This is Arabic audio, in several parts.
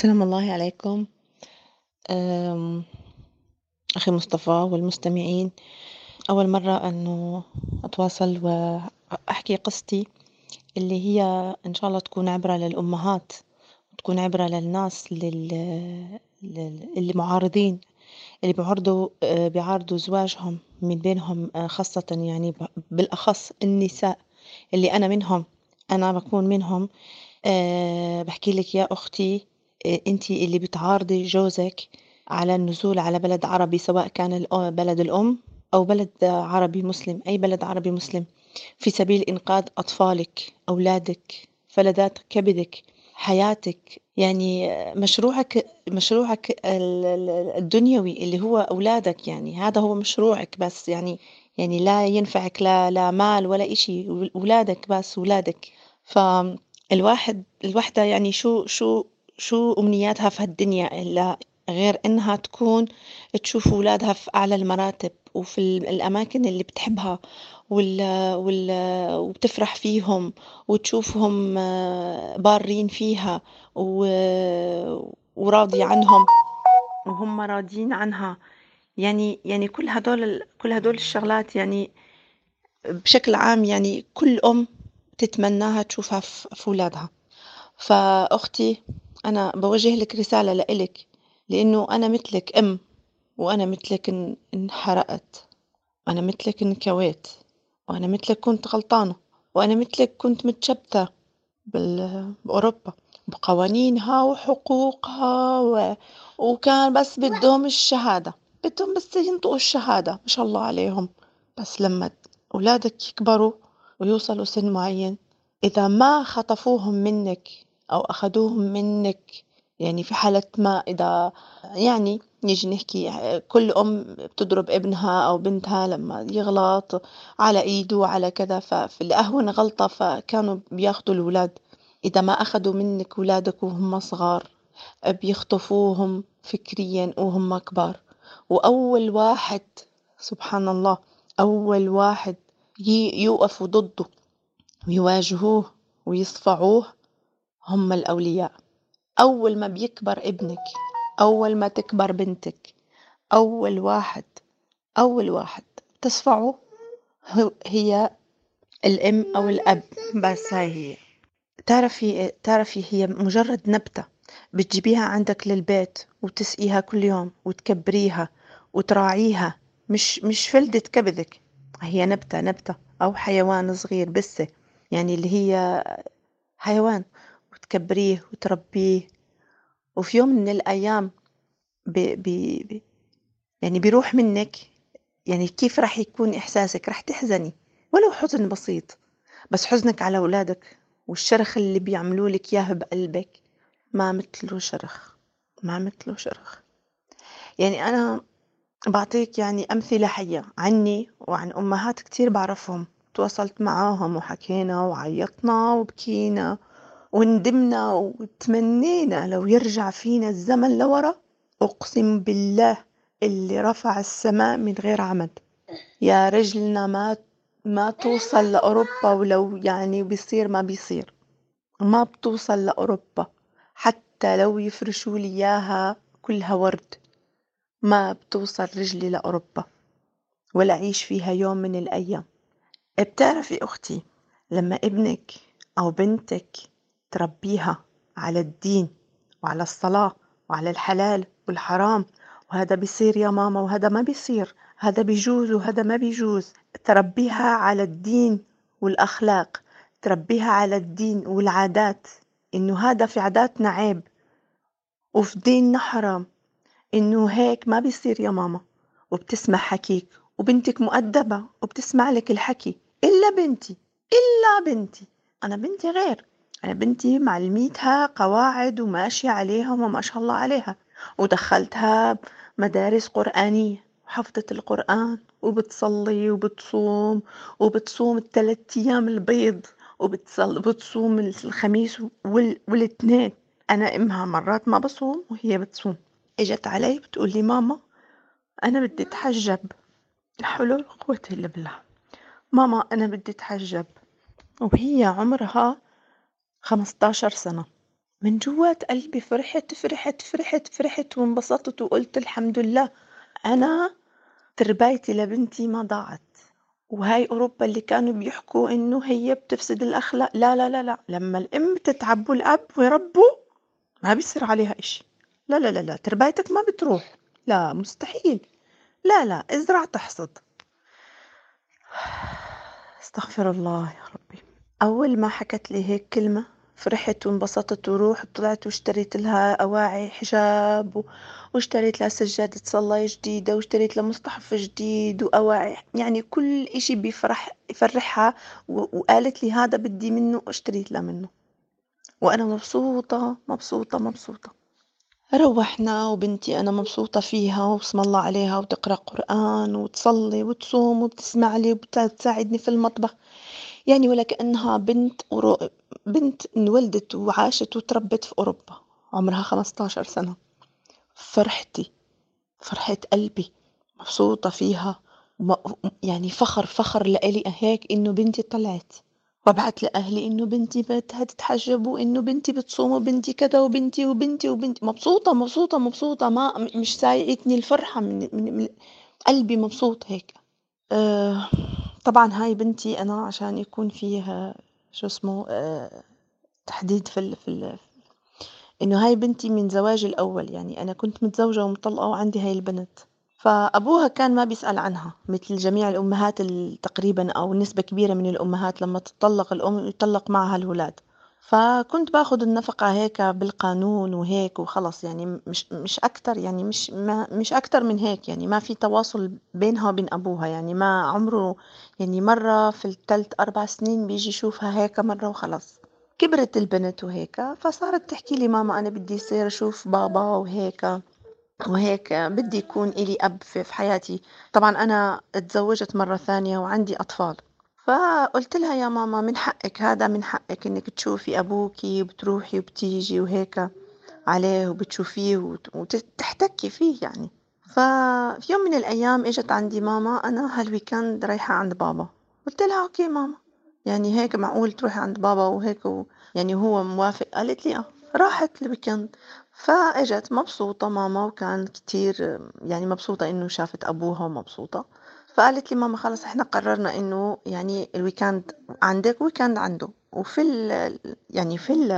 سلام الله عليكم. أخي مصطفى والمستمعين، أول مرة إنه أتواصل وأحكي قصتي اللي هي إن شاء الله تكون عبرة للأمهات، وتكون عبرة للناس لل لل اللي معارضين اللي بيعارضوا بيعارضوا زواجهم من بينهم خاصة يعني بالأخص النساء اللي أنا منهم، أنا باكون منهم. باحكي لِك يا أختي أنتِ اللي بتعارضي جوزك على النزول على بلد عربي سواء كان بلد الأم أو بلد عربي مسلم، أي بلد عربي مسلم في سبيل إنقاذ أطفالك، أولادك، فلذات كبدك، حياتك، يعني مشروعك مشروعك ال ال الدنيوي اللي هو أولادك يعني هذا هو مشروعك بس يعني يعني لا ينفعك لا لا مال ولا إشي ولادك بس ولادك، فالواحد الوحدة يعني شو شو شو أمنياتها في هالدنيا إلا غير إنها تكون تشوف ولادها في أعلى المراتب وفي ال الأماكن اللي بتحبها وال وال وبتفرح فيهم وتشوفهم بارين فيها و وراضية عنهم وهم راضيين عنها، يعني يعني كل هدول كل هدول الشغلات يعني بشكل عام يعني كل أم تتمناها تشوفها في ولادها، فأختي أنا باوجه لِك رسالة لإلِك لإنه أنا متلِك أم وأنا متلِك ان انحرقت، وأنا متلِك انكويت، وأنا متلِك كنت غلطانة، وأنا متلِك كنت متشبتة بأوروبا بقوانينها وحقوقها و وكان بس بدّهم الشهادة، بدّهم بس ينطقوا الشهادة ما شاء الله عليهم، بس لمّا ولادك يكبروا ويوصلوا سن معين إذا ما خطفوهم منِك أو أخدوهم منِك. يعني في حالة ما إذا يعني نيجي نحكي كل أم بتضرب ابنها أو بنتها لمّا يغلط على إيده على كذا، ففي أهون غلطة فكانوا بياخدوا الولاد، إذا ما أخدوا منِك ولادك وهم صغار بيخطفوهم فكريًا وهم كبار، وأول واحد سبحان الله أول واحد يوقفوا ضده ويواجهوه ويصفعوه هم الأولياء، أول ما بيكبر ابنك، أول ما تكبر بنتك، أول واحد أول واحد. تصفعه؟ هي الأم أو الأب. بس هاي هي، تعرفي تعرفي هي مجرد نبتة بتجيبيها عندك للبيت وتسقيها كل يوم وتكبريها وتراعيها. مش مش فلدة كبدك. هي نبتة نبتة أو حيوان صغير بسّة يعني اللي هي حيوان. وتكبريه وتربيه. وفي يوم من الأيام ب ب ب يعني بيروح منِك يعني كيف راح يكون إحساسِك؟ راح تحزني ولو حزن بسيط، بس حزنك على ولادك والشرخ اللي بيعملوا لِك إياه بقلبك ما متله شرخ، ما متله شرخ، يعني أنا باعطيك يعني أمثلة حية عني وعن أمهات كتير بعرفهم تواصلت معاهم وحكينا وعيطنا وبكينا. وندمنا وتمنينا لو يرجع فينا الزمن لورا أقسم بالله اللي رفع السماء من غير عمد. يا رجلنا ما ما توصل لأوروبا ولو يعني بيصير ما بيصير. ما بتوصل لأوروبا حتى لو يفرشوا لي إياها كلها ورد. ما بتوصل رجلي لأوروبا ولا أعيش فيها يوم من الأيام. بتعرفي أختي لما ابنك أو بنتك تربيها على الدين وعلى الصلاة وعلى الحلال والحرام. وهذا بيصير يا ماما وهذا ما بيصير. هذا بيجوز وهذا ما بيجوز. تربيها على الدين والأخلاق. تربيها على الدين والعادات. إنه هذا في عاداتنا عيب. وفي ديننا حرام. إنه هيك ما بيصير يا ماما. وبتسمع حكيك. وبنتك مؤدبة. وبتسمع لك الحكي. إلا بنتي. إلا بنتي. أنا بنتي غير. أنا بنتي معلميتها قواعد وماشية عليهم وما شاء الله عليها. ودخلتها مدارس قرآنية وحفظت القرآن وبتصلي وبتصوم وبتصوم الثلاث أيام البيض وبتصل بتصوم الخميس وال... والاثنين أنا إمها مرات ما بصوم وهي بتصوم. إجت علي بتقول لي ماما أنا بدي أتحجب. ولا قوة إلا بالله. ماما أنا بدي أتحجب. وهي عمرها خمستاشر سنة. من جوّات قلبي فرحت، فرحت، فرحت، فرحت وانبسطت وقُلت الحمد لله. أنا تربايتي لبنتي ما ضاعت، وهاي أوروبا اللي كانوا بيحكوا إنه هي بتفسد الأخلاق، لا، لا، لا، لأ، لمّا الأم تتعب والأب ويربوا ما بيصير عليها إشي، لا، لا، لا، لا، تربايتك ما بتروح، لا مستحيل، لا، لا، ازرع تحصد. استغفر الله يا. أول ما حكت لي هيك كلمة فرحت وانبسطت ورُحت طلعت واشتريت لها أواعي حجاب و واشتريت لها سجادة صلاة جديدة واشتريت لها مصطحف جديد وأواعي. يعني كل إشي بيفرح يفرحها و وقالت لي هذا بدي منه اشتريت لها منه، وأنا مبسوطة، مبسوطة، مبسوطة. روّحنا وبنتي أنا مبسوطة فيها واسم الله عليها وتقرأ قرآن وتصلي وتصوم وبتسمع لي وبت تساعدني في المطبخ، يعني ولا كأنها بنت أورو بنت انولدت وعاشت واتربت في أوروبا، عمرها 15 سنة. فرحتي، فرحة قلبي، مبسوطة فيها يعني فخر، فخر لإلي هيك إنه بنتي طلعت، وابعت لأهلي إنه بنتي بدها تتحجب وإنه بنتي بتصوم وبنتي كذا وبنتي، وبنتي، وبنتي، مبسوطة، مبسوطة، مبسوطة. ما مش سايقتني الفرحة من من من قلبي مبسوط هيك. آآ طبعًا هاي بنتي أنا عشان يكون فيها شو اسمه آآ تحديد في ال في ال إنه هاي بنتي من زواجي الأول، يعني أنا كنت متزوجة ومطلقة وعندي هاي البنت، فأبوها كان ما بيسأل عنها مثل جميع الأمهات ال تقريبًا أو نسبة كبيرة من الأمهات لمّا تطلّق الأم يطلّق معها الولاد، فكنت باخد النفقة هيك بالقانون وهيك وخلص يعني مش مش أكتر يعني مش ما مش أكتر من هيك يعني ما في تواصل بينها وبين أبوها، يعني ما عمره يعني مرّة في ال3 4 سنين بييجي يشوفها هيك مرّة وخلاص. كبرت البنت وهيك فصارت تحكي لي ماما أنا بدي يصير أشوف بابا وهيك وهيك بدي يكون إلي أب في حياتي طبعا أنا اتزوجت مرة ثانية وعندي أطفال فقلت لها يا ماما من حقك هذا من حقك إنك تشوفي أبوكي وبتروحي وبتيجي وهيك عليه وبتشوفيه وت- وتحتكي فيه يعني. ففي يوم من الأيام إجت عندي ماما أنا هال weekend رايحة عند بابا. قلت لها okay ماما. يعني هيك معقول تروحي عند بابا وهيك و... يعني هو موافق؟ قالت لي آه. راحت ال weekend فإجت مبسوطة ماما وكان كتير يعني مبسوطة إنه شافت أبوها ومبسوطة. فقالت لي ماما خلص إحنا قررنا إنه يعني ال weekend عندك weekend عنده. وفي ال... يعني في ال...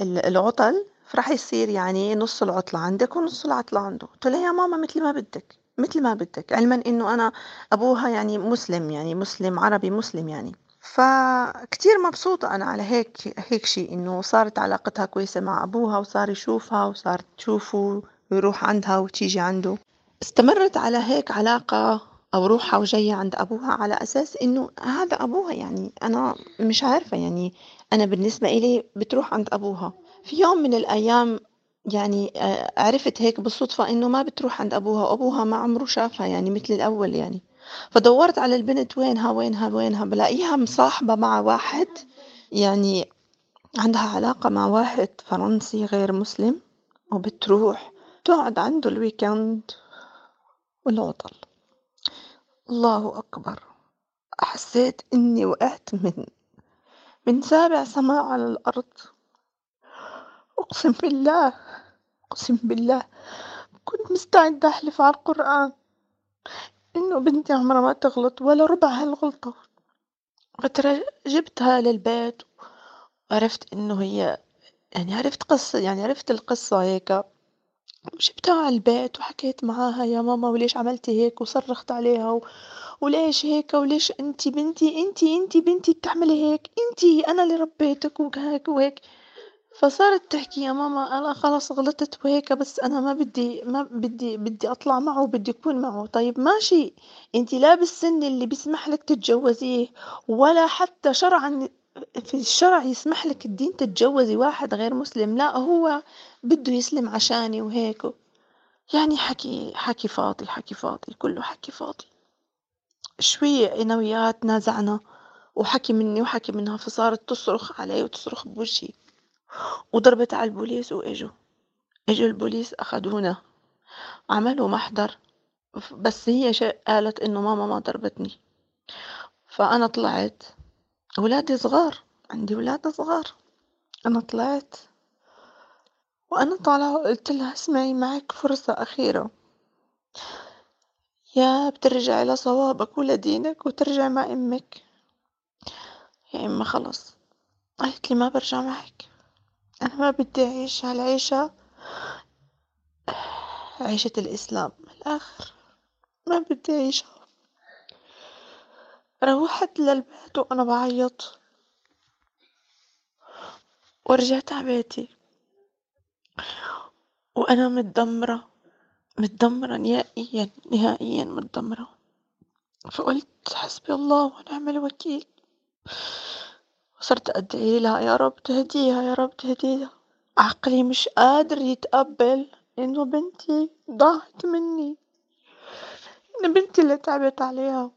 ال- العطل راح يصير يعني نص العطلة عندك ونص العطلة عنده. قلت لها يا ماما مثل ما بدك مثل ما بدك. علما إنه أنا أبوها يعني مسلم يعني مسلم عربي مسلم يعني. فكتير مبسوطة أنا على هيك هيك شيء إنه صارت علاقتها كويسة مع أبوها وصار يشوفها وصارت تشوفه ويروح عندها وتيجي عنده. استمرت على هيك علاقة أو روحها وجاية عند أبوها على أساس إنه هذا أبوها يعني أنا مش عارفة يعني أنا بالنسبة إلي بتروح عند أبوها. في يوم من الأيام يعني آه، عرفت هيك بالصدفة إنه ما بتروح عند أبوها وأبوها ما عمره شافها يعني مثل الأول يعني. فدورت على البنت وينها وينها وينها بلاقيها مصاحبة مع واحد يعني عندها علاقة مع واحد فرنسي غير مسلم وبتروح تقعد عنده الويكند والعطل. الله أكبر. حسيت إني وقعت من من سابع سماء على الأرض. أقسم بالله أقسم بالله كنت مستعدة أحلف على القرآن. إنه بنتي عمرها ما تغلط ولا ربع هالغلطة. جبتها للبيت وعرفت إنه هي يعني عرفت قصة يعني عرفت القصة هيك. وجبتها على البيت وحكيت معاها يا ماما وليش عملتي هيك وصرخت عليها و... وليش هيك وليش انتي بنتي انتي انتي بنتي بتعملي هيك انتي أنا اللي ربيتك وهيك وهيك. فصارت تحكي يا ماما أنا خلص غلطت وهيك بس أنا ما بدي ما بدي بدي أطلع معه وبدي أكون معه. طيب ماشي انتي لا بالسن اللي بيسمح لك تتجوزيه ولا حتى شرعا في الشرع يسمح لك الدين تتجوزي واحد غير مسلم. لا هو بده يسلم عشاني وهيك. يعني حكي حكي فاضي حكي فاضي كله حكي فاضي. شوي أنا وياها تنازعنا وحكي مني وحكي منها فصارت تصرخ علي وتصرخ بوجهي. وضربت على البوليس وإجوا. إجوا البوليس أخدونا عملوا محضر. بس هي قالت إنه ماما ما ضربتني. فأنا طلعت. أولادي صغار عندي أولاد صغار. أنا طلعت وأنا طالعة قُلت لها اسمعي معك فرصة أخيرة. يا بترجعي لصوابك ولدينك وترجعي مع أمِك، يا إما خلص، قالت لي ما برجع معك، أنا ما بدي أعيش هالعيشة. عيشة الإسلام من الآخر. ما بدي أعيشها، روحت للبيت وأنا بعيط. ورجعت ع بيتي. وأنا متدمرة. متدمرة نهائيًا نهائيًا متدمرة، فقُلت حسبي الله ونعم الوكيل، وصرت أدعي لها يا رب تهديها يا رب تهديها، عقلي مش قادر يتقبل إنه بنتي ضاعت مني، إن بنتي اللي تعبت عليها.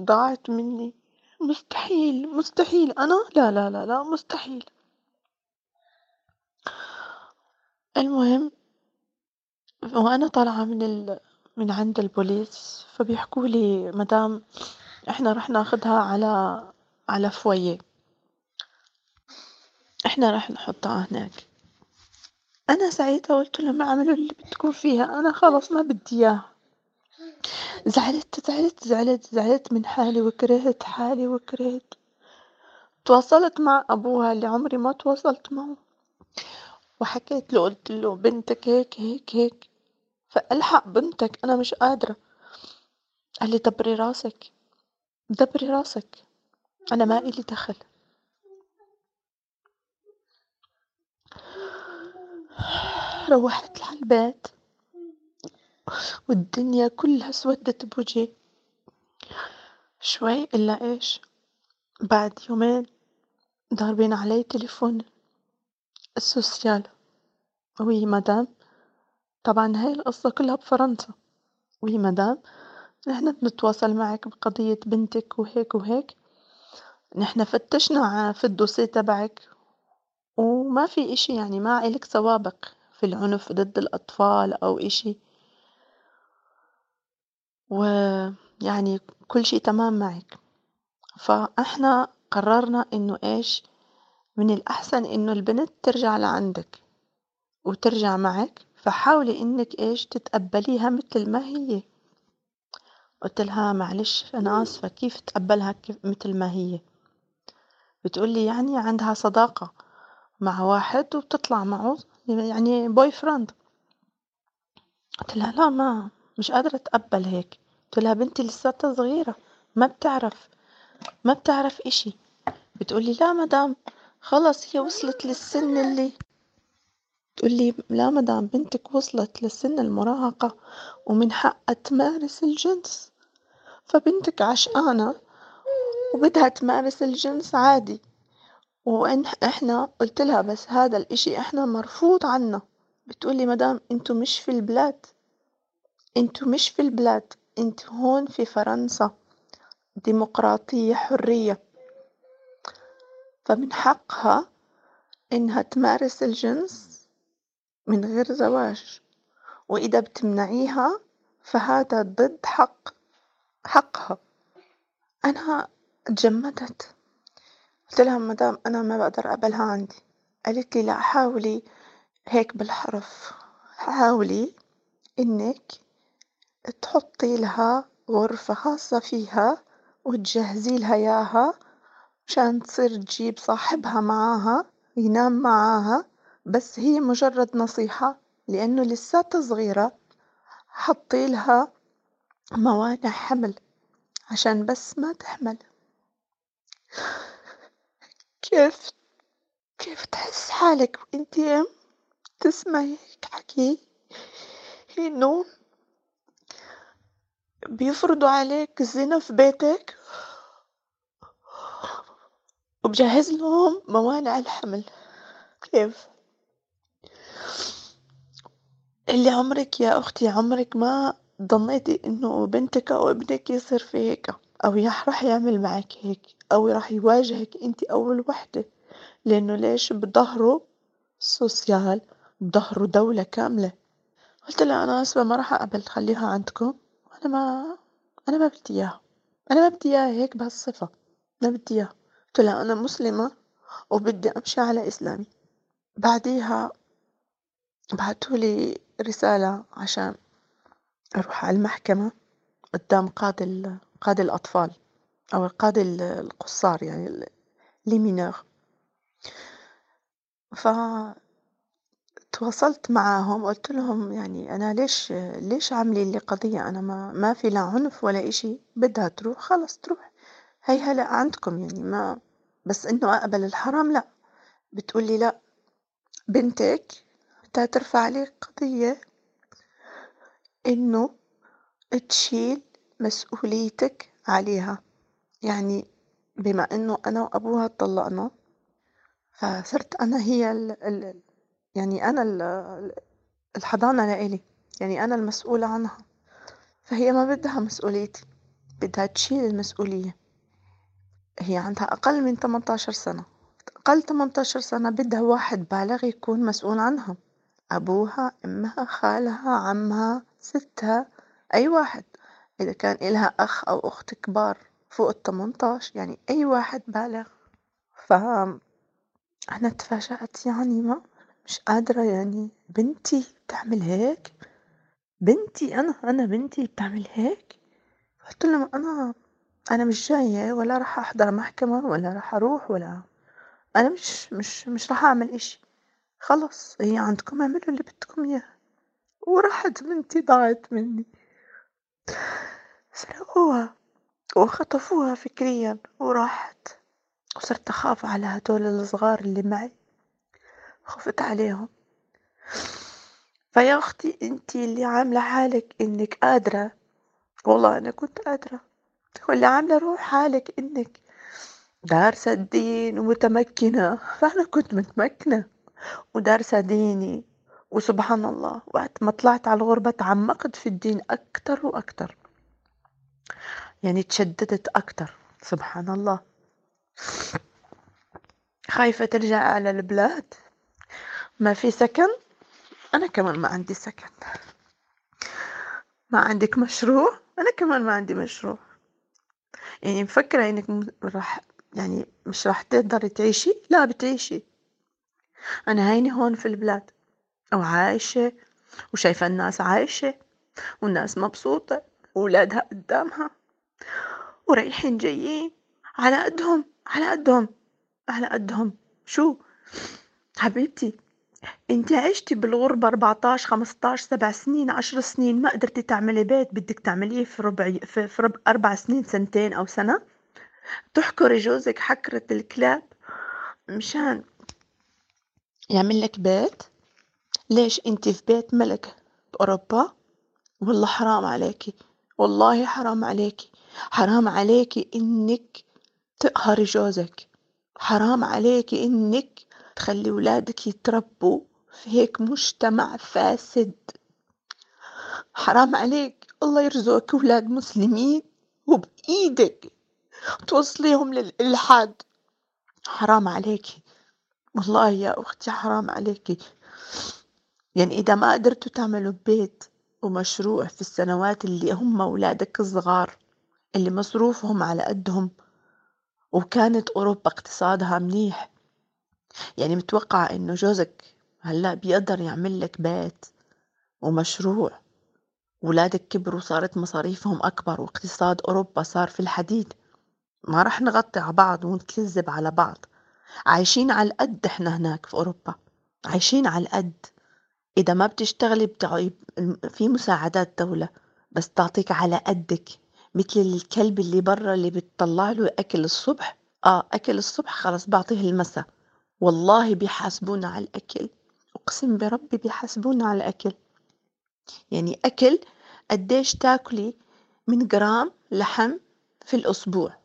ضاعت مني، مستحيل مستحيل. أنا؟ لا لا لا لا مستحيل. المهم وأنا طالعة من ال من عند البوليس فبيحكوا لي مدام إحنا رح ناخدها على على فوية. إحنا رح نحطها هناك، أنا ساعتها قُلت لهم اعملوا اللي بدكم فيها. أنا خلص ما بدي إياها، زعلت زعلت زعلت زعلت من حالي وكرهت حالي وكرهت، تواصلت مع أبوها اللي عمري ما تواصلت معه، وحكيت له قُلت له بنتك هيك هيك هيك، فألحق بنتك أنا مش قادرة، قال لي دبري راسك دبري راسك. أنا ما إلي دخل. روحت عالبيت والدنيا كلها اسودت بوجهي، شوي إلا إيش؟ بعد يومين ضاربين علي تليفون السوسيال. وي مدام طبعًا هاي القصة كلها بفرنسا، وي مدام نحن بنتواصل معك بقضية بنتك وهيك وهيك، نحن فتشنا في الدوسيه تبعك. وما في إشي يعني ما إلك سوابق في العنف ضد الأطفال أو إشي. ويعني كل شي تمام معك، فإحنا قررنا إنه إيش؟ من الأحسن إنه البنت ترجع لعندك وترجع معك، فحاولي إنك إيش؟ تتقبليها متل ما هي، قُلت لها معلش أنا آسفة كيف أتقبلها كيف متل ما هي؟ بتقول لي يعني عندها صداقة مع واحد وبتطلع معه يعني boy friend قُلت لها لا ما مش قادرة أتقبل هيك، قُلت لها بنتي لساتها صغيرة ما بتعرف ما بتعرف إشي، بتقول لي لا مدام خلص هي وصلت للسن اللي تقول لا مدام بنتك وصلت لسن المراهقة ومن حقها تمارس الجنس، فبنتك عشقانة وبدها تمارس الجنس عادي، وإن إحنا قُلت لها بس هذا الإشي إحنا مرفوض عنا، بتقول لي مدام أنتم مش في البلاد. أنتم مش في البلاد. أنتم هون في فرنسا. ديمقراطية حرية، فمن حقها إنها تمارس الجنس من غير زواج، وإذا بتمنعيها فهذا ضد حق حقها، أنا اتجمدت قُلت لها مدام أنا ما بقدر أقبلها عندي، قالت لي لأ حاولي هيك بالحرف. حاولي إنك تحطي لها غرفة خاصة فيها وتجهزي لها إياها مشان تصير تجيب صاحبها معاها ينام معاها. بس هي مجرد نصيحة لأنه لساتها صغيرة حطي لها موانع حمل عشان بس ما تحمل. كيف؟ كيف تحس حالك وإنتي أم؟ تسمعي هيك حكي. إنه بيفرضوا عليك الزنا في بيتك وبجهز لهم موانع الحمل. كيف؟ اللي عمرك يا أختي عمرك ما ضنيتي إنه بنتك أو ابنك يصير في هيك أو راح يعمل معك هيك أو راح يواجهك إنتي أول وحدة لأنه ليش؟ بضهروا سوسيال بضهروا دولة كاملة. قلت لها أنا آسفة ما راح أقبل خليها عندكم. أنا ما أنا ما بدي إياها. أنا ما بدي إياها هيك بهالصفة. ما بدي إياها. قلت لها أنا مسلمة وبدي أمشي على إسلامي. بعديها بعتوا لي رسالة عشان أروح على المحكمة قدام قاضي قاضي الأطفال أو قاضي ال القُصّار يعني ال les mineurs. فتواصلت معاهم قُلت لهم يعني أنا ليش ليش عاملين لي قضية؟ أنا ما ما في لا عنف ولا إشي، بدها تروح خلص تروح، هي هلأ عندكم يعني ما بس إنه أقبل الحرام لأ، بتقول لي لأ بنتِك بدها ترفع عليك قضية إنه تشيل مسؤوليتِك عليها، يعني بما إنه أنا وأبوها اتطلّقنا فصرت أنا هي ال ال يعني أنا ال الحضانة لإلي، يعني أنا المسؤولة عنها، فهي ما بدها مسؤوليتي، بدها تشيل المسؤولية، هي عندها أقل من تمنتاشر سنة، أقل تمنتاشر سنة بدها واحد بالغ يكون مسؤول عنها، أبوها، أمها، خالها، عمها، ستها، أي واحد، إذا كان إلها أخ أو أخت كبار فوق التمنتاش يعني أي واحد بالغ، ف أنا تفاجأت يعني ما مش قادرة يعني بنتي تعمل هيك! بنتي أنا أنا بنتي بتعمل هيك! قُلت لهم أنا أنا مش جاية ولا راح أحضر محكمة ولا راح أروح ولا أنا مش مش مش راح أعمل إشي، خلص هي عندكم اعملوا اللي بدكم إياه، وراحت بنتي ضاعت مني. سرقوها وخطفوها فكريًا وراحت، وصرت أخاف على هدول الصغار اللي معي، خُفت عليهم. فيا أختي أنتِ اللي عاملة حالِك إنِك قادرة، والله أنا كنت قادرة، واللي عاملة روح حالِك إنِك دارسة الدين ومتمكنة، فأنا كنت متمكنة ودارسة ديني، وسبحان الله وقت ما طلعت على الغربة تعمقت في الدين أكتر وأكتر. يعني اتشددت أكتر، سبحان الله. خايفة ترجع على البلاد ما في سكن، أنا كمان ما عندي سكن. ما عندِك مشروع، أنا كمان ما عندي مشروع. يعني مفكرة إنِك راح يعني مش راح تقدري تعيشي؟ لا بتعيشي. أنا هيني هون في البلاد وعايشة وشايفة الناس عايشة والناس مبسوطة وولادها قدامها ورايحين جايين على قدهم، على قدهم، على قدهم، شو حبيبتي أنتِ عشتِ بالغربة 14، 15، 7 سنين، 10 سنين ما قدرتِ تعملي بيت بدِك تعمليه في ربع في في رب 4 سنين، سنتين أو سنة، تحكري جوزِك حكرة الكلاب مشان يعمل لِك بيت، ليش أنتِ في بيت ملك بأوروبا، والله حرام عليكِ، والله حرام عليكِ، حرام عليكِ إنِك تقهري جوزِك، حرام عليكِ إنِك تخلّي ولادِك يتربوا في هيك مجتمع فاسد، حرام عليك. الله يرزقك ولاد مسلمين وبإيدِك توصّليهم للإلحاد، حرام عليكِ، والله يا أختي حرام عليكِ، يعني إذا ما قدرتوا تعملوا بيت ومشروع في السنوات اللي هم ولادِك صغار اللي مصروفهم على قدهم وكانت أوروبا اقتصادها منيح، يعني متوقعة إنه جوزِك هلأ بيقدر يعمل لِك بيت ومشروع. ولادِك كبروا صارت مصاريفهم أكبر واقتصاد أوروبا صار في الحديد، ما رح نغطي على بعض ونكذّب على بعض، عايشين على القد إحنا هناك في أوروبا، عايشين على القد، إذا ما بتشتغلي بتع في مساعدات دولة بس تعطيك على قدِّك، متل الكلب اللي برّا اللي بتطلّع له أكل الصبح، آه أكل الصبح خلص باعطيه المسا، والله بيحاسبونا على الأكل، أقسم بربي بيحاسبونا على الأكل، يعني أكل قديش تاكلي من جرام لحم في الأسبوع،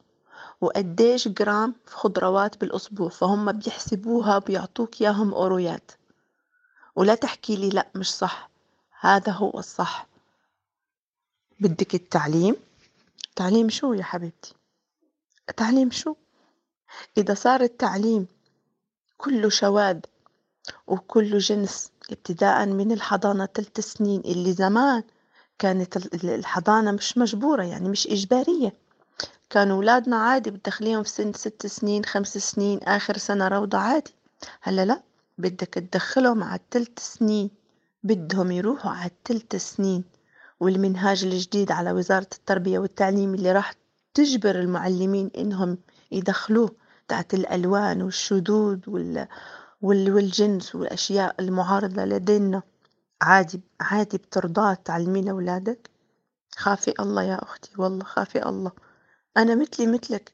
وقديش جرام خضروات بالأسبوع، فهُم بيحسبوها وبيعطوك إياهم أورويات، ولا تحكي لي لأ مش صح، هذا هو الصح. بدِّك التعليم، تعليم شو يا حبيبتي؟ تعليم شو؟ إذا صار التعليم كلّه شواذ وكلّه جنس ابتداءً من الحضانة 3 سنين اللي زمان كانت ال ال الحضانة مش مجبورة يعني مش إجبارية، كانوا ولادنا عادي بتدخليهم في سن 6 سنين، 5 سنين، آخر سنة روضة عادي، هلّأ لأ بدك تدخّلهم على ال3 سنين بدهم يروحوا على الثلث سنين. والمنهاج الجديد على وزارة التربية والتعليم اللي راح تجبر المعلمين إنهم يدخلوه. تحت الألوان والشذوذ وال... وال... والجنس والأشياء المعارضة لدينا. عادي عادي بترضاه تعلمين أولادك؟ خافي الله يا أختي والله خافي الله. أنا مثلي مثلك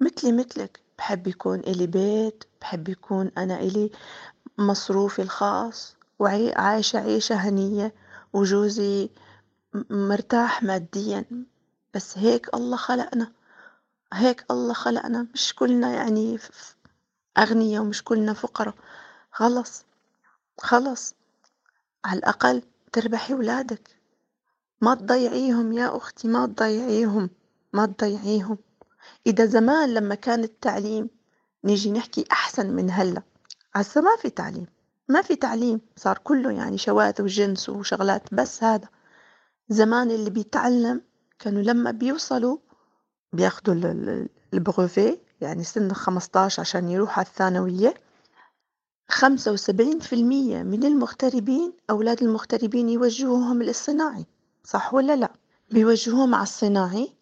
مثلي مثلك. بحب يكون إلي بيت بحب يكون أنا إلي مصروفي الخاص وعايشة عيشة هنية وجوزي مرتاح ماديا. بس هيك الله خلقنا. هيك الله خلقنا مش كلنا يعني أغنياء ومش كلنا فقراء. خلص خلص. على الأقل تربحي ولادك ما تضيعيهم يا أختي ما تضيعيهم ما تضيعيهم. إذا زمان لما كان التعليم نيجي نحكي أحسن من هلأ. هسا ما في تعليم ما في تعليم. صار كله يعني شواذ وجنس وشغلات بس هذا. زمان اللي بيتعلم كانوا لما بيوصلوا بياخدوا البروفي يعني سن 15 عشان يروح على الثانوية. خمسة وسبعين في المية من المغتربين أولاد المغتربين يوجهوهم للصناعي صح ولا لا؟ بيوجهوهم على الصناعي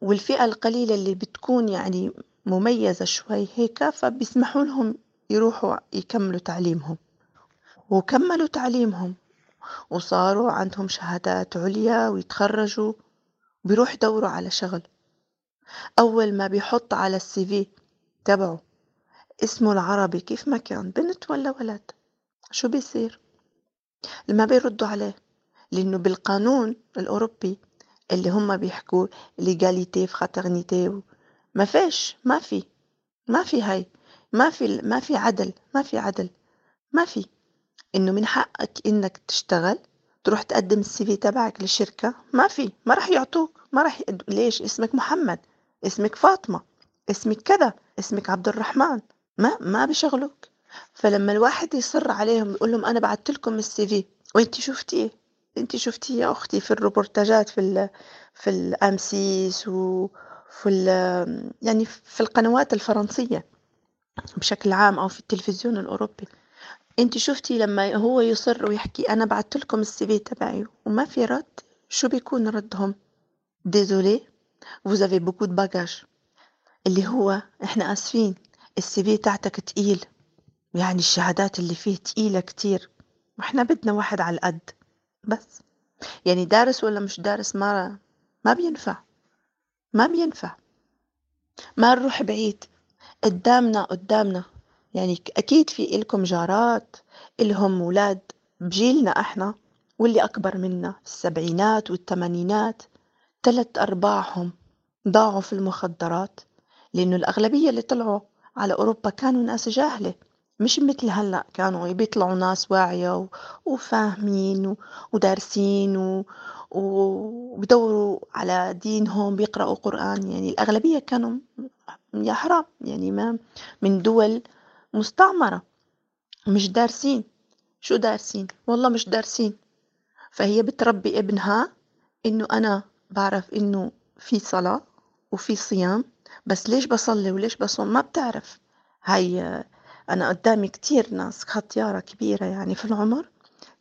والفئة القليلة اللي بتكون يعني مميزة شوي هيك فبيسمحوا لهم يروحوا يكملوا تعليمهم. وكملوا تعليمهم. وصاروا عندهم شهادات عليا ويتخرجوا. بيروح يدوروا على شغل. أول ما بيحط على السي في تبعه اسمه العربي كيف ما كان بنت ولا ولد؟ شو بيصير؟ ما بيردوا عليه لأنه بالقانون الأوروبي اللي هم بيحكوا ليغاليتي فraternité ما فيش ما في ما في هاي ما في ما في عدل ما في عدل ما في. إنه من حقك إنك تشتغل تروح تقدم ال CV تبعك للشركة ما في ما راح يعطوك ما راح. ليش؟ اسمك محمد. اسمك فاطمة اسمك كذا اسمك عبد الرحمن ما ما بيشغلوك فلما الواحد يصر عليهم يقول لهم أنا بعثت لكم ال CV وأنت شفتيه؟ أنت شفتيه يا أختي في الروبورتاجات في ال في ال M6 وفي ال يعني في القنوات الفرنسية بشكل عام أو في التلفزيون الأوروبي. أنت شفتي لما هو يصر ويحكي أنا بعثت لكم السي في تبعي وما في رد؟ شو بيكون ردهم؟ Désolé vous avez beaucoup de bagages. اللي هو إحنا آسفين. السي في تاعتك تقيل. يعني الشهادات اللي فيه تقيلة كتير. وإحنا بدنا واحد على القد. بس. يعني دارس ولا مش دارس ما ما بينفع. ما بينفع. ما نروح بعيد. قدامنا قدامنا. يعني أكيد في إلكم جارات. إلهم ولاد بجيلنا إحنا. واللي أكبر منا السبعينات والثمانينات. تلت أرباعهم ضاعوا في المخدرات لأنه الأغلبية اللي طلعوا على أوروبا كانوا ناس جاهلة مش مثل هلأ كانوا بيطلعوا ناس واعية وفاهمين ودارسين وبدوروا على دينهم بيقرأوا قرآن يعني الأغلبية كانوا يا حرام يعني ما من دول مستعمرة مش دارسين. شو دارسين؟ والله مش دارسين. فهي بتربي ابنها إنه أنا بعرف إنه في صلاة وفي صيام بس ليش بصلي وليش بصوم؟ ما بتعرف. هاي أنا قدامي كتير ناس ختيارة كبيرة يعني في العمر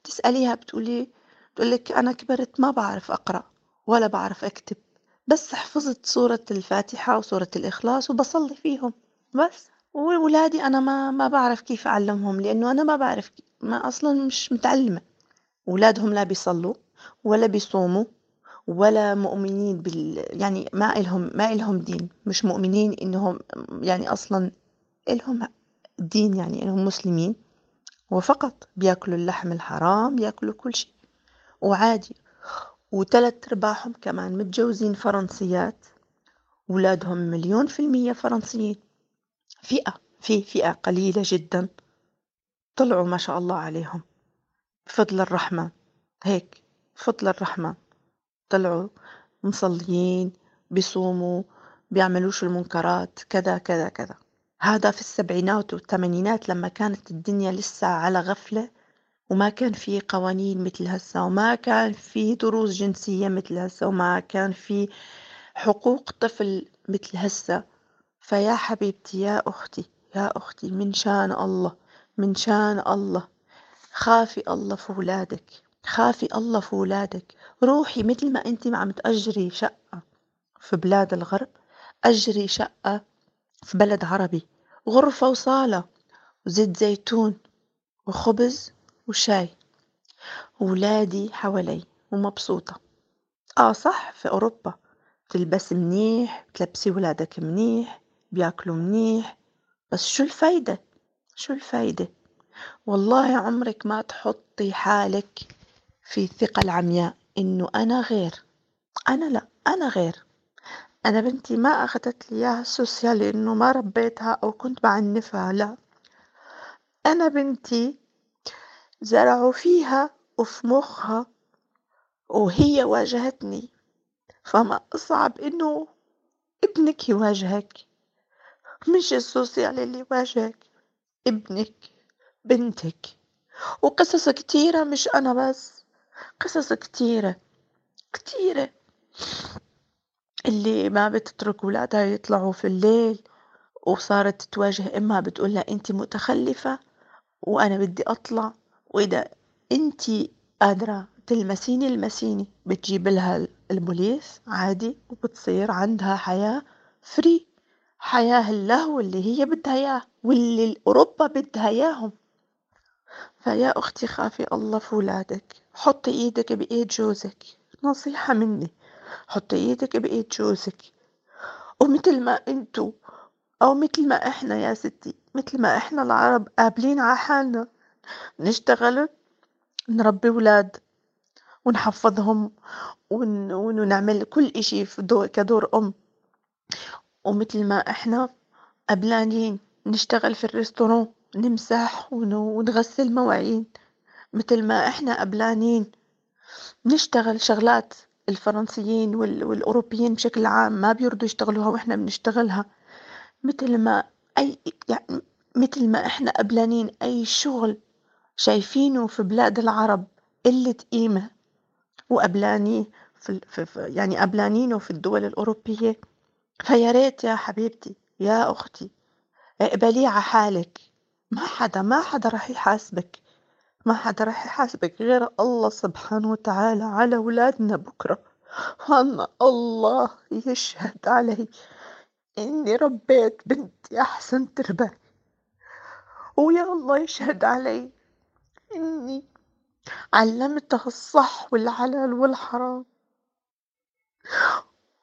تسأليها بتقولي تقولك أنا كبرت ما بعرف أقرأ ولا بعرف أكتب بس حفظت سورة الفاتحة وسورة الإخلاص وبصلي فيهم. بس. وولادي أنا ما ما بعرف كيف أعلمهم لأنه أنا ما بعرف ما أصلا مش متعلمة. ولادهم لا بيصلوا ولا بيصوموا ولا مؤمنين بال يعني ما إلهم ما إلهم دين. مش مؤمنين إنهم يعني أصلا إلهم دين يعني إنهم مسلمين. وفقط بيأكلوا اللحم الحرام بيأكلوا كل شيء. وعادي. وثلاث أرباعهم كمان متجوزين فرنسيات. ولادهم مليون في المية فرنسيين. فئة في فئة قليلة جدا. طلعوا ما شاء الله عليهم. بفضل الرحمن هيك بفضل الرحمن طلعوا مصليين بيصوموا بيعملوش المنكرات كذا كذا كذا. هذا في السبعينات والثمانينات لما كانت الدنيا لسه على غفلة وما كان في قوانين مثل هسه وما كان في دروس جنسية مثل هسه وما كان في حقوق طفل مثل هسه. فيا حبيبتي يا أختي يا أختي من شان الله من شان الله. خافي الله في ولادك خافي الله في ولادك. روحي مثل ما ما عم تأجري شقة في بلاد الغرب أجري شقة في بلد عربي غرفة وصالة وزيت زيتون وخبز وشاي ولادي حوالي ومبسوطة. آه صح في أوروبا تلبسي منيح تلبسي ولادك منيح بياكلوا منيح بس شو الفايدة؟ شو الفايدة؟ والله عمرك ما تحطي حالك في الثقة العمياء إنه أنا غير. أنا لأ أنا غير. أنا بنتي ما أخدت لي إياها السوسيال لأنه ما ربيتها أو كنت بعنفها لا. أنا بنتي زرعوا فيها وفي مخها وهي واجهتني. فما أصعب إنه ابنك يواجهك. مش السوسيال اللي يواجهك ابنك بنتك. وقصص كتيرة مش أنا بس. قصص كتيرة كتيرة. اللي ما بتترك ولادها يطلعوا في الليل وصارت تواجه إمها بتقولها انت متخلفة وأنا بدي أطلع وإذا انت قادرة تلمسيني المسيني بتجيب لها البوليس عادي وبتصير عندها حياة فري حياة اللهو اللي هي بدها اياه واللي اوروبا بدها إياهم. فيا أختي خافي الله في ولادك. حطي إيدك بإيد جوزك. نصيحة مني. حطي إيدك بإيد جوزك. ومثل ما انتو أو مثل ما إحنا يا ستي مثل ما إحنا العرب قابلين على حالنا. نشتغل نربي ولاد ونحفظهم ون... ونعمل كل إشي في دور كدور أم. ومثل ما إحنا قبلانين نشتغل في الريستوران نمسح ون... ونغسل مواعين. مثل ما إحنا قبلانين نشتغل شغلات الفرنسيين وال... والأوروبيين بشكل عام ما بيرضوا يشتغلوها وإحنا بنشتغلها. مثل ما أي يعني مثل ما إحنا قبلانين أي شغل شايفينه في بلاد العرب قلة قيمة وقبلانيه في, في يعني قبلانينه في الدول الأوروبية فيا ريت يا حبيبتي يا أختي اقبليه على حالك. ما حدا ما حدا رح يحاسبك. ما حدا رح يحاسبك غير الله سبحانه وتعالى على ولادنا بكرة. وأنا الله يشهد علي. إني ربيت بنتي أحسن تربية ويا الله يشهد علي. إني علمتها الصح والحلال والحرام.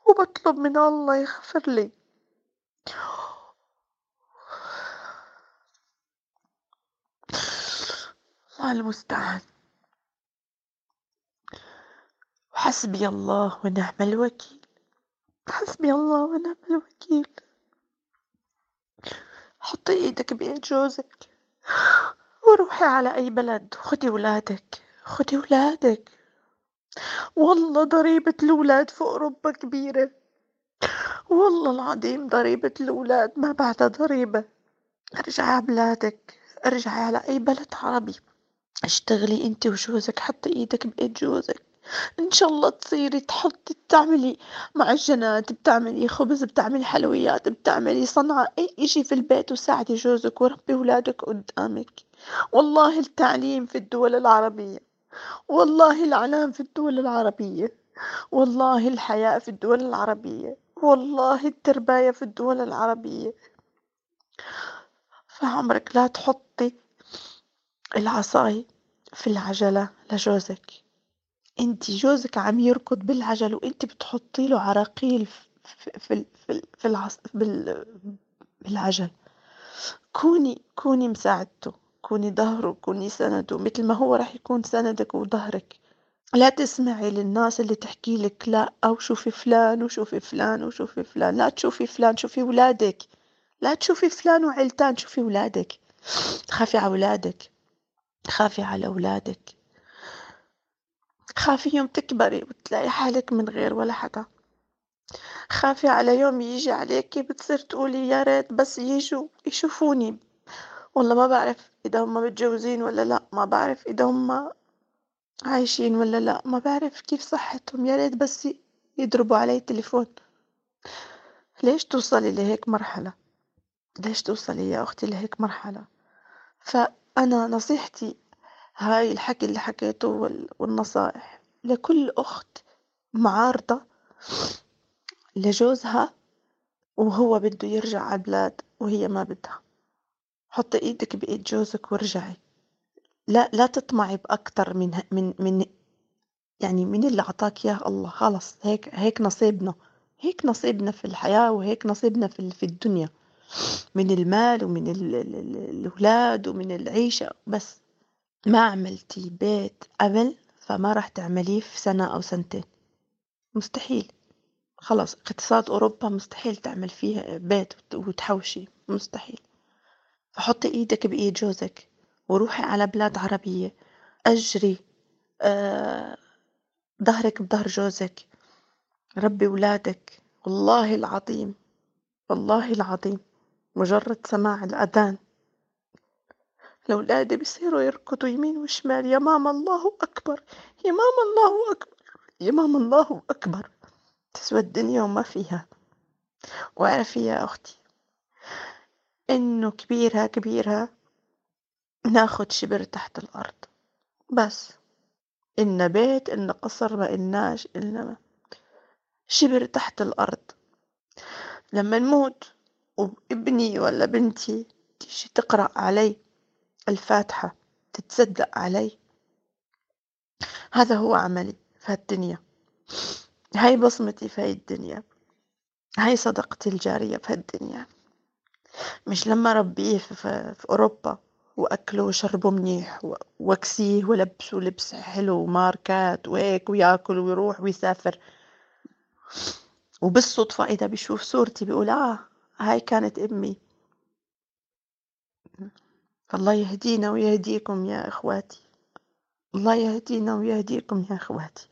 وبطلب من الله يغفر لي. الله المستعان. وحسبي الله ونعم الوكيل. حسبي الله ونعم الوكيل. حطي إيدك بإيد جوزك وروحي على أي بلد. خدي ولادك. خدي ولادك. والله ضريبة الولاد في أوروبا كبيرة. والله العظيم ضريبة الولاد ما بعدها ضريبة. أرجعي على بلادك. أرجعي على أي بلد عربي. اشتغلي انت وجوزك حطي إيدك بايد جوزك. إن شاء الله تصيري تحطي تعملي معجنات بتعملي خبز بتعملي حلويات بتعملي صنعة أي إشي في البيت وساعدي جوزك وربي ولادك قدامك. والله التعليم في الدول العربية والله الإعلام في الدول العربية والله الحياة في الدول العربية والله الترباية في الدول العربية. فعمرك لا تحطي العصاي في العجلة لجوزك. انت جوزك عم يركض بالعجل وانت بتحطي له عراقيل في في في, العص بال بالعجل. كوني كوني مساعدته كوني ظهره كوني سنده مثل ما هو راح يكون سندك وظهرك. لا تسمعي للناس اللي تحكي لك لا أو شوفي فلان وشوفي فلان وشوفي فلان. لا تشوفي فلان شوفي ولادك. لا تشوفي فلان وعيلتان شوفي ولادك. خافي على ولادك. خافي على أولادك. خافي يوم تكبري وتلاقي حالك من غير ولا حدا خافي على يوم يجي عليكي بتصير تقولي يا ريت بس يجوا يشوفوني. والله ما بعرف إذا هم متجوزين ولا لأ ما بعرف إذا هم عايشين ولا لأ ما بعرف كيف صحتهم. يا ريت بس يضربوا علي تليفون ليش توصلي لهيك مرحلة؟ ليش توصلي يا أختي لهيك مرحلة؟ فأنا نصيحتي هاي الحكي اللي حكيته وال- والنصائح لكل أخت معارضة لجوزها وهو بده يرجع على البلاد وهي ما بدها. حطي إيدك بإيد جوزك وارجعي. لا لا تطمعي بأكتر من من من يعني من اللي عطاك إياه الله. خلص هيك هيك نصيبنا. هيك نصيبنا في الحياة وهيك نصيبنا في الدنيا. من المال ومن ال- ال- ال- الأولاد ومن العيشة بس ما عملتي بيت قبل فما راح تعمليه في سنة أو سنتين. مستحيل. خلاص اقتصاد أوروبا مستحيل تعمل فيه بيت وت- وتحوشي. مستحيل. فحطي إيدك بإيد جوزك وروحي على بلاد عربية. أجري آه ظهرك بظهر جوزك. ربي ولادك. والله العظيم. والله العظيم. مجرد سماع الأذان. الأولاد بيصيروا يركضوا يمين وشمال يا ماما الله أكبر يا ماما الله أكبر يا ماما الله أكبر. تسوى الدنيا وما فيها. واعرفي يا أختي. إنه كبيرها كبيرها ناخد شبر تحت الأرض. بس. إن بيت إن قصر ما إلناش إلا شبر تحت الأرض. لما نموت وابني ولا بنتي تيجي تقرأ علي الفاتحة تتصدق علي. هذا هو عملي في هالدنيا. هاي بصمتي في هاي الدنيا. هاي صدقتي الجارية في هالدنيا. مش لما ربيه في, في, في أوروبا وأكله وشربه منيح وأكسيه ولبسه لبس حلو وماركات وهيك وياكل ويروح ويسافر. وبالصدفة إذا بيشوف صورتي بيقول آه هاي كانت أمي. الله يهدينا ويهديكم يا إخواتي. الله يهدينا ويهديكم يا إخواتي.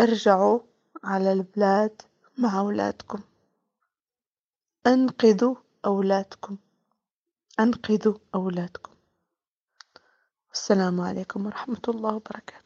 ارجعوا على البلاد مع أولادكم. أنقذوا أولادكم. أنقذوا أولادكم. السلام عليكم ورحمة الله وبركاته.